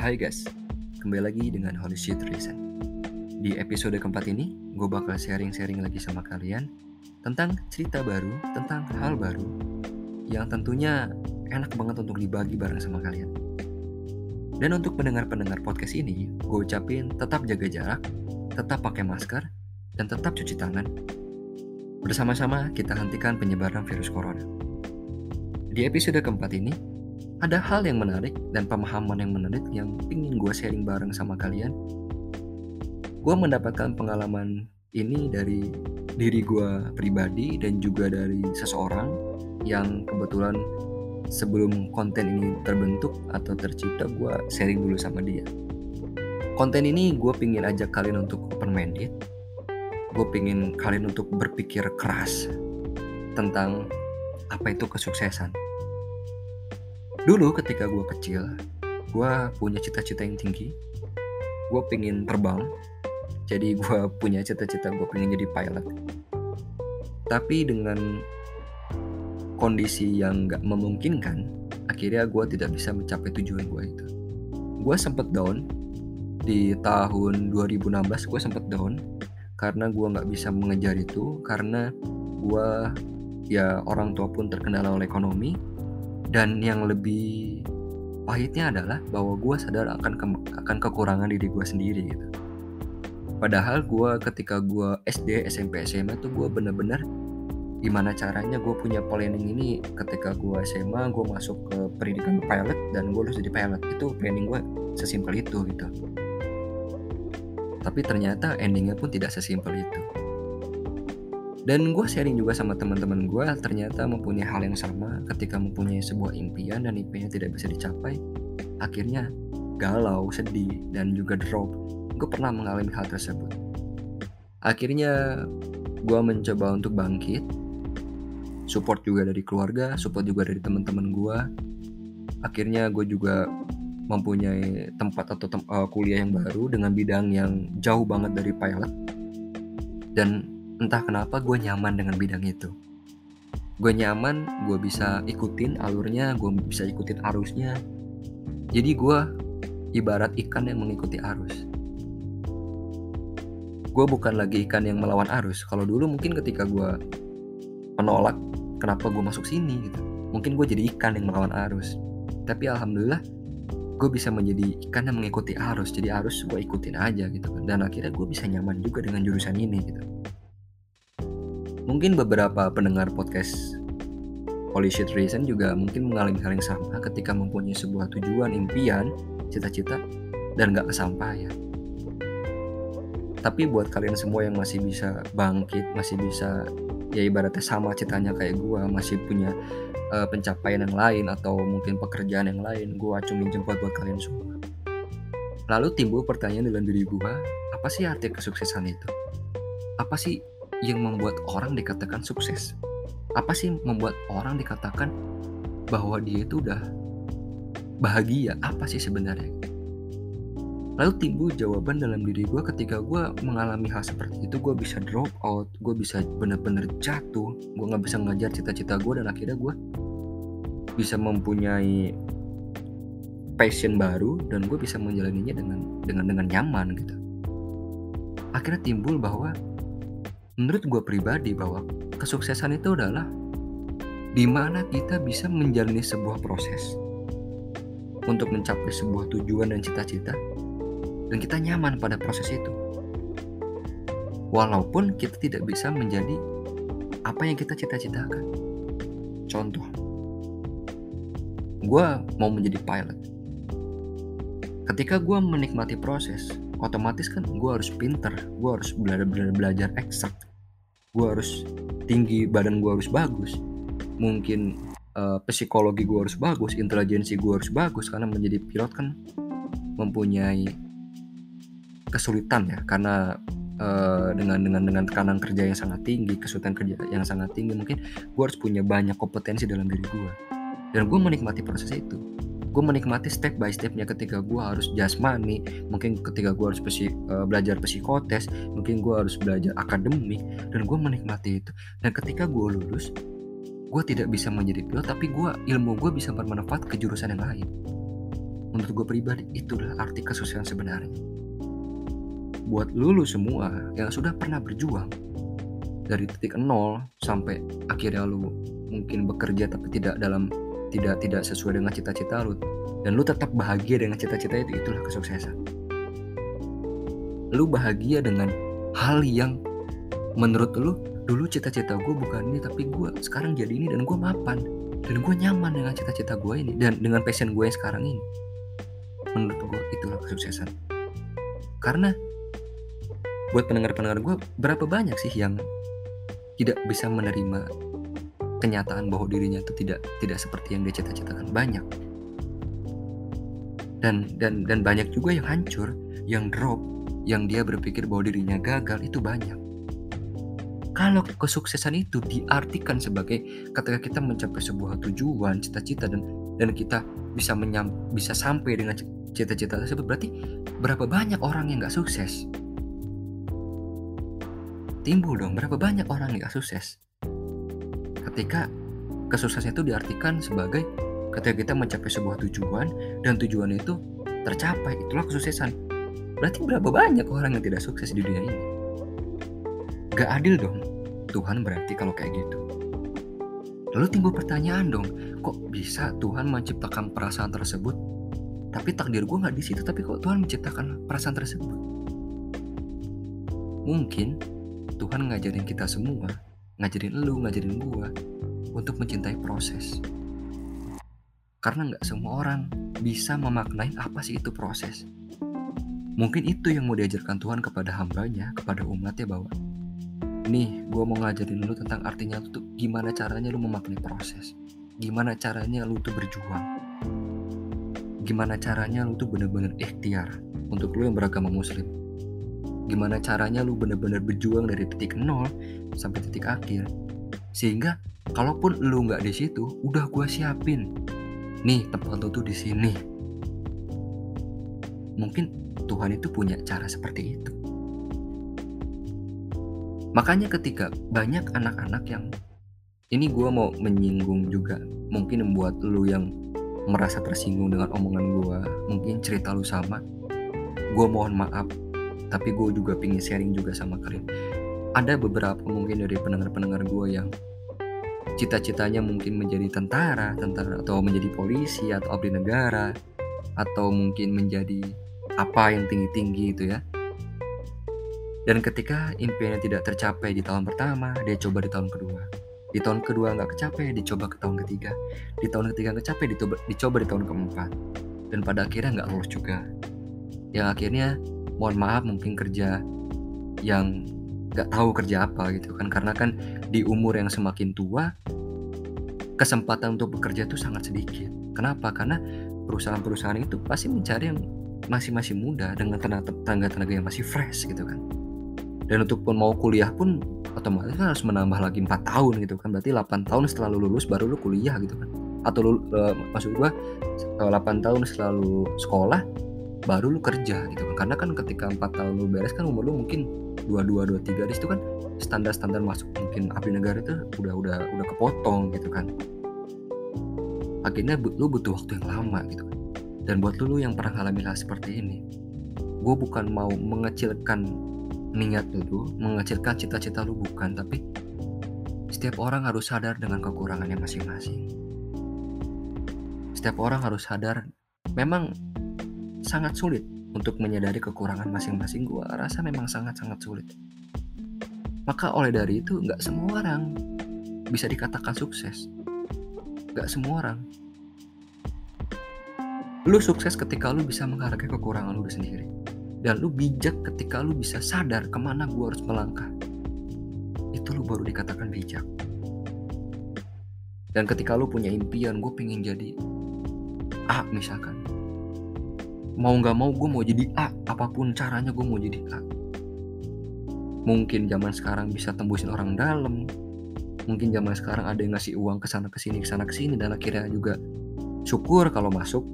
Hai guys, kembali lagi dengan Holy Shit Reason. Di episode keempat ini, gue bakal sharing-sharing lagi sama kalian tentang cerita baru, tentang hal baru yang tentunya enak banget untuk dibagi bareng sama kalian. Dan untuk pendengar-pendengar podcast ini, gue ucapin tetap jaga jarak, tetap pakai masker, dan tetap cuci tangan. Bersama-sama kita hentikan penyebaran virus corona. Di episode keempat ini, ada hal yang menarik dan pemahaman yang menarik yang ingin gue sharing bareng sama kalian. Gue mendapatkan pengalaman ini dari diri gue pribadi dan juga dari seseorang yang kebetulan sebelum konten ini terbentuk atau tercipta gue sharing dulu sama dia. Konten ini gue pingin ajak kalian untuk open minded. Gue pingin kalian untuk berpikir keras tentang apa itu kesuksesan Dulu ketika gue kecil, gue punya cita-cita yang tinggi. Gue pengen terbang, jadi gue punya cita-cita gue pengen jadi pilot. Tapi dengan kondisi yang gak memungkinkan, akhirnya gue tidak bisa mencapai tujuan gue itu. Gue sempet down di tahun 2016 gue sempet down karena gue nggak bisa mengejar itu karena gue ya orang tua pun terkendala oleh ekonomi dan yang lebih pahitnya adalah bahwa gue sadar akan ke akan kekurangan diri gue sendiri gitu. Padahal gue ketika gue SD SMP SMA tuh gue bener-bener gimana caranya gue punya planning ini. Ketika gue SMA gue masuk ke pendidikan pilot dan gue lulus jadi pilot. Itu planning gue sesimpel itu gitu. Tapi ternyata endingnya pun tidak sesimpel itu dan gue sharing juga sama teman-teman gue ternyata mempunyai hal yang sama. Ketika mempunyai sebuah impian dan impiannya tidak bisa dicapai akhirnya galau sedih dan juga drop. Gue pernah mengalami hal tersebut. Akhirnya gue mencoba untuk bangkit. Support juga dari keluarga support juga dari teman-teman gue akhirnya gue juga mempunyai tempat atau tem uh, kuliah yang baru dengan bidang yang jauh banget dari pilot. Dan entah kenapa gue nyaman dengan bidang itu. Gue nyaman gue bisa ikutin alurnya gue bisa ikutin arusnya. Jadi gue ibarat ikan yang mengikuti arus. Gue bukan lagi ikan yang melawan arus. Kalau dulu mungkin ketika gue menolak kenapa gue masuk sini gitu? Mungkin gue jadi ikan yang melawan arus. Tapi alhamdulillah gue bisa menjadi ikan yang mengikuti arus. Jadi arus gue ikutin aja gitu kan. Dan akhirnya gue bisa nyaman juga dengan jurusan ini gitu Mungkin beberapa pendengar podcast Holy Shit Reason juga mungkin mengalami hal yang sama ketika mempunyai sebuah tujuan, impian, cita-cita, dan gak kesampaian. Tapi buat kalian semua yang masih bisa bangkit, masih bisa ya ibaratnya sama citanya kayak gue, masih punya uh, pencapaian yang lain atau mungkin pekerjaan yang lain, gue acungin jempol buat kalian semua. Lalu timbul pertanyaan dalam diri gue, apa sih arti kesuksesan itu? Apa sih yang membuat orang dikatakan sukses? Apa sih membuat orang dikatakan bahwa dia itu udah bahagia? Apa sih sebenarnya? Lalu timbul jawaban dalam diri gue ketika gue mengalami hal seperti itu gue bisa drop out, gue bisa bener-bener jatuh, gue nggak bisa ngajar cita-cita gue dan akhirnya gue bisa mempunyai passion baru dan gue bisa menjalaninya dengan dengan dengan nyaman gitu. Akhirnya timbul bahwa menurut gue pribadi bahwa kesuksesan itu adalah di mana kita bisa menjalani sebuah proses untuk mencapai sebuah tujuan dan cita-cita dan kita nyaman pada proses itu. Walaupun kita tidak bisa menjadi apa yang kita cita-citakan. Contoh gue mau menjadi pilot. Ketika gue menikmati proses otomatis kan gue harus pinter gue harus belajar belajar eksak gue harus tinggi badan gue harus bagus. Mungkin uh, psikologi gue harus bagus intelijensi gue harus bagus karena menjadi pilot kan mempunyai kesulitan ya. Karena uh, dengan dengan dengan tekanan kerja yang sangat tinggi kesulitan kerja yang sangat tinggi mungkin gue harus punya banyak kompetensi dalam diri gue dan gue menikmati proses itu gue menikmati step by stepnya ketika gue harus jasmani mungkin ketika gue harus psi, uh, belajar psikotes mungkin gue harus belajar akademik dan gue menikmati itu. Dan ketika gue lulus gue tidak bisa menjadi pilot tapi gue ilmu gue bisa bermanfaat ke jurusan yang lain. Menurut gue pribadi itulah arti kesuksesan sebenarnya. Buat lulu semua yang sudah pernah berjuang dari titik nol sampai akhirnya lu mungkin bekerja tapi tidak dalam tidak tidak sesuai dengan cita-cita lu. Dan lu tetap bahagia dengan cita-cita itu itulah kesuksesan. Lu bahagia dengan hal yang menurut lu dulu cita-cita gue bukan ini tapi gue sekarang jadi ini dan gue mapan. Dan gue nyaman dengan cita-cita gue ini dan dengan passion gue yang sekarang ini. Menurut gue itulah kesuksesan. Karena buat pendengar-pendengar gue berapa banyak sih yang tidak bisa menerima kenyataan bahwa dirinya itu tidak tidak seperti yang dia cita-citakan. Banyak. Dan dan dan banyak juga yang hancur yang drop yang dia berpikir bahwa dirinya gagal itu banyak. Kalau kesuksesan itu diartikan sebagai ketika kita mencapai sebuah tujuan cita-cita dan dan kita bisa menyam, bisa sampai dengan cita-cita tersebut berarti berapa banyak orang yang nggak sukses? Timbul dong berapa banyak orang yang gak sukses ketika kesuksesan itu diartikan sebagai ketika kita mencapai sebuah tujuan dan tujuan itu tercapai itulah kesuksesan. Berarti berapa banyak orang yang tidak sukses di dunia ini? Gak adil dong. Tuhan berarti kalau kayak gitu. Lalu timbul pertanyaan dong kok bisa Tuhan menciptakan perasaan tersebut? Tapi takdir gue nggak di situ tapi kok Tuhan menciptakan perasaan tersebut? Mungkin Tuhan ngajarin kita semua, ngajarin lu, ngajarin gua untuk mencintai proses. Karena nggak semua orang bisa memaknai apa sih itu proses. Mungkin itu yang mau diajarkan Tuhan kepada hambanya, kepada umatnya bahwa nih gue mau ngajarin lu tentang artinya tuh gimana caranya lu memaknai proses. Gimana caranya lu tuh berjuang. Gimana caranya lu tuh bener-bener ikhtiar untuk lu yang beragama muslim gimana caranya lu bener-bener berjuang dari titik nol sampai titik akhir. Sehingga kalaupun lu nggak di situ udah gue siapin. Nih tempat lu tuh di sini. Mungkin Tuhan itu punya cara seperti itu. Makanya ketika banyak anak-anak yang ini gue mau menyinggung juga mungkin membuat lu yang merasa tersinggung dengan omongan gue mungkin cerita lu sama gue mohon maaf tapi gue juga pingin sharing juga sama kalian ada beberapa mungkin dari pendengar-pendengar gue yang cita-citanya mungkin menjadi tentara, tentara atau menjadi polisi atau abdi negara atau mungkin menjadi apa yang tinggi-tinggi itu ya. Dan ketika impiannya tidak tercapai di tahun pertama, dia coba di tahun kedua. Di tahun kedua nggak kecapai, dicoba ke tahun ketiga. Di tahun ketiga nggak kecapai, dicoba, dicoba di tahun keempat. Dan pada akhirnya nggak lulus juga. Yang akhirnya mohon maaf mungkin kerja yang nggak tahu kerja apa gitu kan. Karena kan di umur yang semakin tua kesempatan untuk bekerja itu sangat sedikit. Kenapa? Karena perusahaan-perusahaan itu pasti mencari yang masih masih muda dengan tenaga-tenaga yang masih fresh gitu kan. Dan untuk pun mau kuliah pun otomatis kan harus menambah lagi empat tahun gitu kan. Berarti 8 tahun setelah lu lulus baru lu kuliah gitu kan. Atau lu, uh, maksud gua 8 tahun setelah lu sekolah baru lu kerja gitu kan. Karena kan ketika empat tahun lu beres kan umur lu mungkin dua dua dua tiga di situ kan standar standar masuk mungkin abdi negara itu udah udah udah kepotong gitu kan. Akhirnya lu butuh waktu yang lama gitu kan. Dan buat lu, lu yang pernah ngalamin hal seperti ini gue bukan mau mengecilkan niat lu mengecilkan cita-cita lu bukan. Tapi setiap orang harus sadar dengan kekurangannya masing-masing. Setiap orang harus sadar. Memang sangat sulit untuk menyadari kekurangan masing-masing. Gue rasa memang sangat-sangat sulit. Maka oleh dari itu nggak semua orang bisa dikatakan sukses. Nggak semua orang. Lu sukses ketika lu bisa menghargai kekurangan lu sendiri. Dan lu bijak ketika lu bisa sadar ke mana gue harus melangkah. Itu lu baru dikatakan bijak. Dan ketika lu punya impian gue pengen jadi A misalkan mau nggak mau gue mau jadi A apa pun caranya gue mau jadi A. Mungkin zaman sekarang bisa tembusin orang dalam. Mungkin zaman sekarang ada yang ngasih uang ke sana ke sini ke sana ke sini dan akhirnya juga syukur kalau masuk.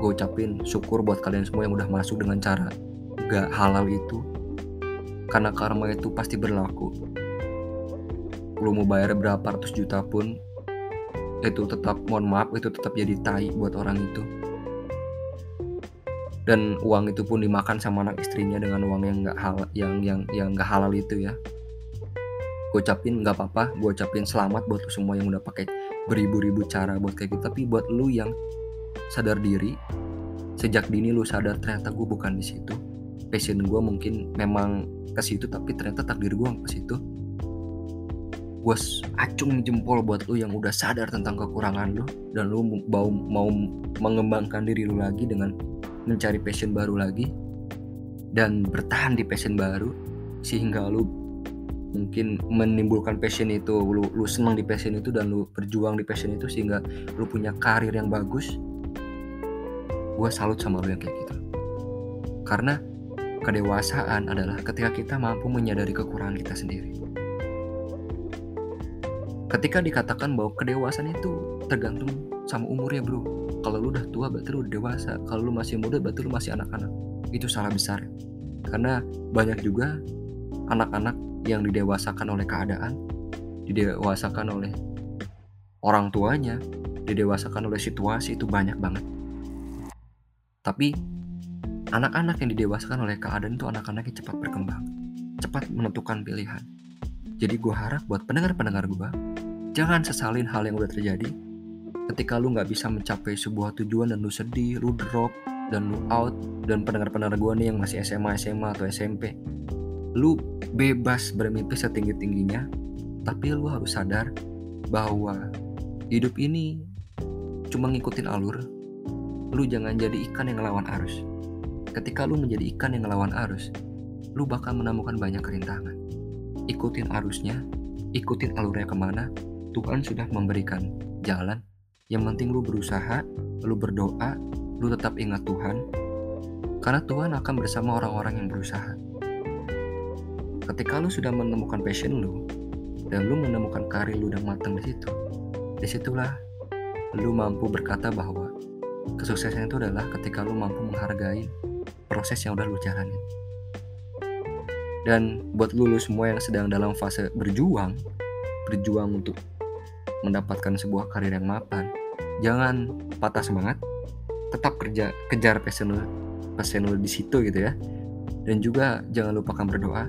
Gue ucapin syukur buat kalian semua yang udah masuk dengan cara gak halal itu. Karena karma itu pasti berlaku. Lu mau bayar berapa ratus juta pun itu tetap mohon maaf itu tetap jadi tai buat orang itu dan uang itu pun dimakan sama anak istrinya dengan uang yang nggak hal yang yang yang nggak halal itu ya. Gue ucapin nggak apa-apa gue ucapin selamat buat lu semua yang udah pakai beribu-ribu cara buat kayak gitu. Tapi buat lu yang sadar diri sejak dini lu sadar ternyata gue bukan di situ. Passion gue mungkin memang ke situ tapi ternyata takdir gue ke situ gue acung jempol buat lu yang udah sadar tentang kekurangan lu dan lu mau mau mengembangkan diri lu lagi dengan mencari passion baru lagi dan bertahan di passion baru sehingga lu mungkin menimbulkan passion itu lu, lu senang di passion itu dan lu berjuang di passion itu sehingga lu punya karir yang bagus gue salut sama lu yang kayak gitu. Karena kedewasaan adalah ketika kita mampu menyadari kekurangan kita sendiri ketika dikatakan bahwa kedewasaan itu tergantung sama umurnya bro. Kalau lu udah tua berarti lu udah dewasa. Kalau lu masih muda berarti lu masih anak-anak. Itu salah besar. Karena banyak juga anak-anak yang didewasakan oleh keadaan didewasakan oleh orang tuanya didewasakan oleh situasi itu banyak banget. Tapi anak-anak yang didewasakan oleh keadaan itu anak-anak yang cepat berkembang cepat menentukan pilihan jadi gue harap buat pendengar-pendengar gue jangan sesalin hal yang udah terjadi. Ketika lu nggak bisa mencapai sebuah tujuan dan lu sedih, lu drop dan lu out dan pendengar-pendengar gue nih yang masih SMA, SMA atau SMP lu bebas bermimpi setinggi-tingginya. Tapi lu harus sadar bahwa hidup ini cuma ngikutin alur. Lu jangan jadi ikan yang ngelawan arus. Ketika lu menjadi ikan yang ngelawan arus lu bakal menemukan banyak kerintangan ikutin arusnya ikutin alurnya ke mana Tuhan sudah memberikan jalan yang penting lu berusaha, lu berdoa, lu tetap ingat Tuhan. Karena Tuhan akan bersama orang-orang yang berusaha. Ketika lu sudah menemukan passion lu, dan lu menemukan karir lu yang matang di situ, di situlah lu mampu berkata bahwa kesuksesan itu adalah ketika lu mampu menghargai proses yang udah lu jalanin. Dan buat lu, lu semua yang sedang dalam fase berjuang, berjuang untuk mendapatkan sebuah karir yang mapan, jangan patah semangat, tetap kerja kejar passion lu, passion lu di situ gitu ya. Dan juga jangan lupakan berdoa.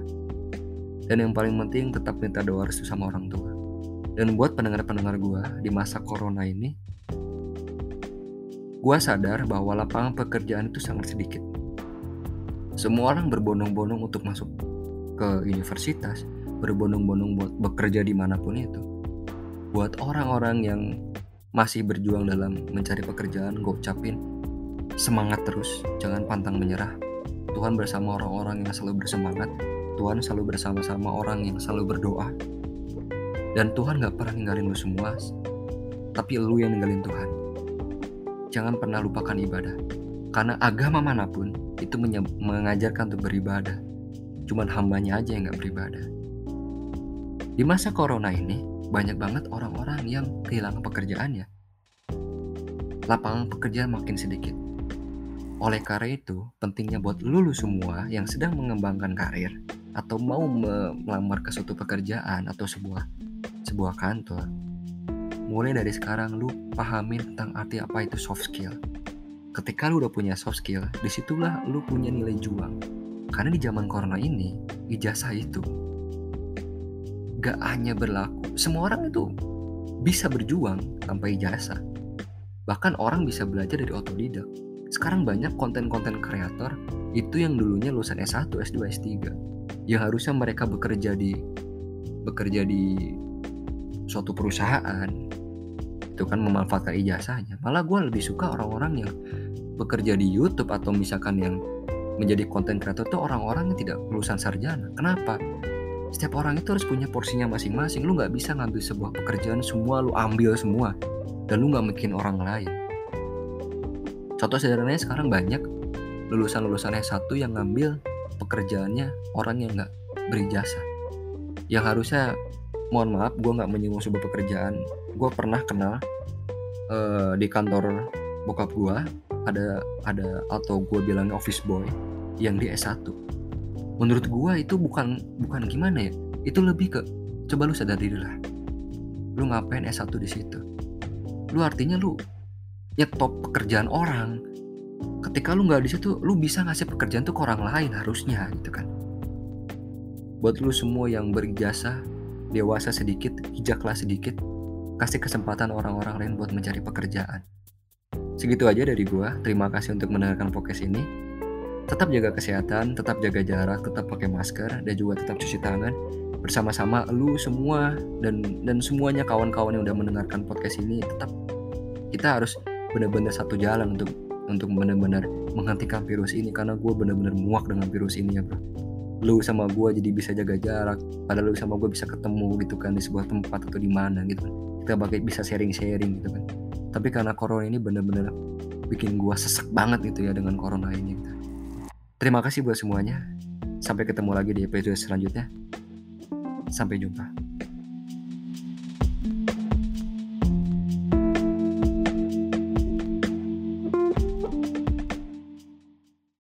Dan yang paling penting tetap minta doa restu sama orang tua. Dan buat pendengar-pendengar gue di masa corona ini, gue sadar bahwa lapangan pekerjaan itu sangat sedikit. Semua orang berbondong-bondong untuk masuk ke universitas, berbondong-bondong buat bekerja di mana pun itu. Buat orang-orang yang masih berjuang dalam mencari pekerjaan gue ucapin semangat terus. Jangan pantang menyerah. Tuhan bersama orang-orang yang selalu bersemangat. Tuhan selalu bersama-sama orang yang selalu berdoa. Dan Tuhan gak pernah ninggalin lu semua tapi lu yang ninggalin Tuhan. Jangan pernah lupakan ibadah. Karena agama mana pun itu mengajarkan untuk beribadah cuman hambanya aja yang gak beribadah di masa corona ini banyak banget orang-orang yang kehilangan pekerjaannya. Lapangan pekerjaan makin sedikit. Oleh karena itu, pentingnya buat lulu semua yang sedang mengembangkan karir atau mau melamar ke suatu pekerjaan atau sebuah sebuah kantor. Mulai dari sekarang lu pahamin tentang arti apa itu soft skill. Ketika lu udah punya soft skill, di situlah lu punya nilai juang. Karena di zaman corona ini, ijazah itu gak hanya berlaku semua orang itu bisa berjuang tanpa ijazah. Bahkan orang bisa belajar dari otodidak. Sekarang banyak konten-konten kreator itu yang dulunya lulusan S1, S2, S3 yang harusnya mereka bekerja di bekerja di suatu perusahaan itu kan memanfaatkan ijazahnya. Malah gue lebih suka orang-orang yang bekerja di YouTube atau misalkan yang menjadi konten kreator itu orang-orang yang tidak lulusan sarjana. Kenapa? Setiap orang itu harus punya porsinya masing-masing. Lu nggak bisa ngambil sebuah pekerjaan semua lu ambil semua. Dan lu nggak bikin orang lain. Contoh sederhananya sekarang banyak lulusan-lulusan S1 yang ngambil pekerjaannya orang yang nggak berijazah yang harusnya mohon maaf gue nggak menyinggung sebuah pekerjaan. Gue pernah kenal uh, di kantor bokap gue ada ada atau gue bilangnya office boy yang di S1 menurut gua itu bukan bukan gimana ya? Itu lebih ke coba lu sadar diri lah. Lu ngapain S1 di situ? Lu artinya lu nyetop pekerjaan orang. Ketika lu nggak di situ lu bisa ngasih pekerjaan tuh ke orang lain harusnya gitu kan. Buat lu semua yang berijazah dewasa sedikit hijaklah sedikit kasih kesempatan orang-orang lain buat mencari pekerjaan segitu aja dari gua. Terima kasih untuk mendengarkan podcast ini. Tetap jaga kesehatan tetap jaga jarak tetap pakai masker dan juga tetap cuci tangan. Bersama-sama lu semua dan dan semuanya kawan-kawan yang udah mendengarkan podcast ini tetap kita harus benar-benar satu jalan untuk untuk benar-benar menghentikan virus ini karena gue benar-benar muak dengan virus ini ya bro. Lu sama gue jadi bisa jaga jarak padahal lu sama gue bisa ketemu gitu kan di sebuah tempat atau di mana gitu kan. Kita bakal bisa sharing-sharing gitu kan tapi karena corona ini benar-benar bikin gue sesek banget gitu ya dengan corona ini. Terima kasih buat semuanya. Sampai ketemu lagi di episode selanjutnya. Sampai jumpa.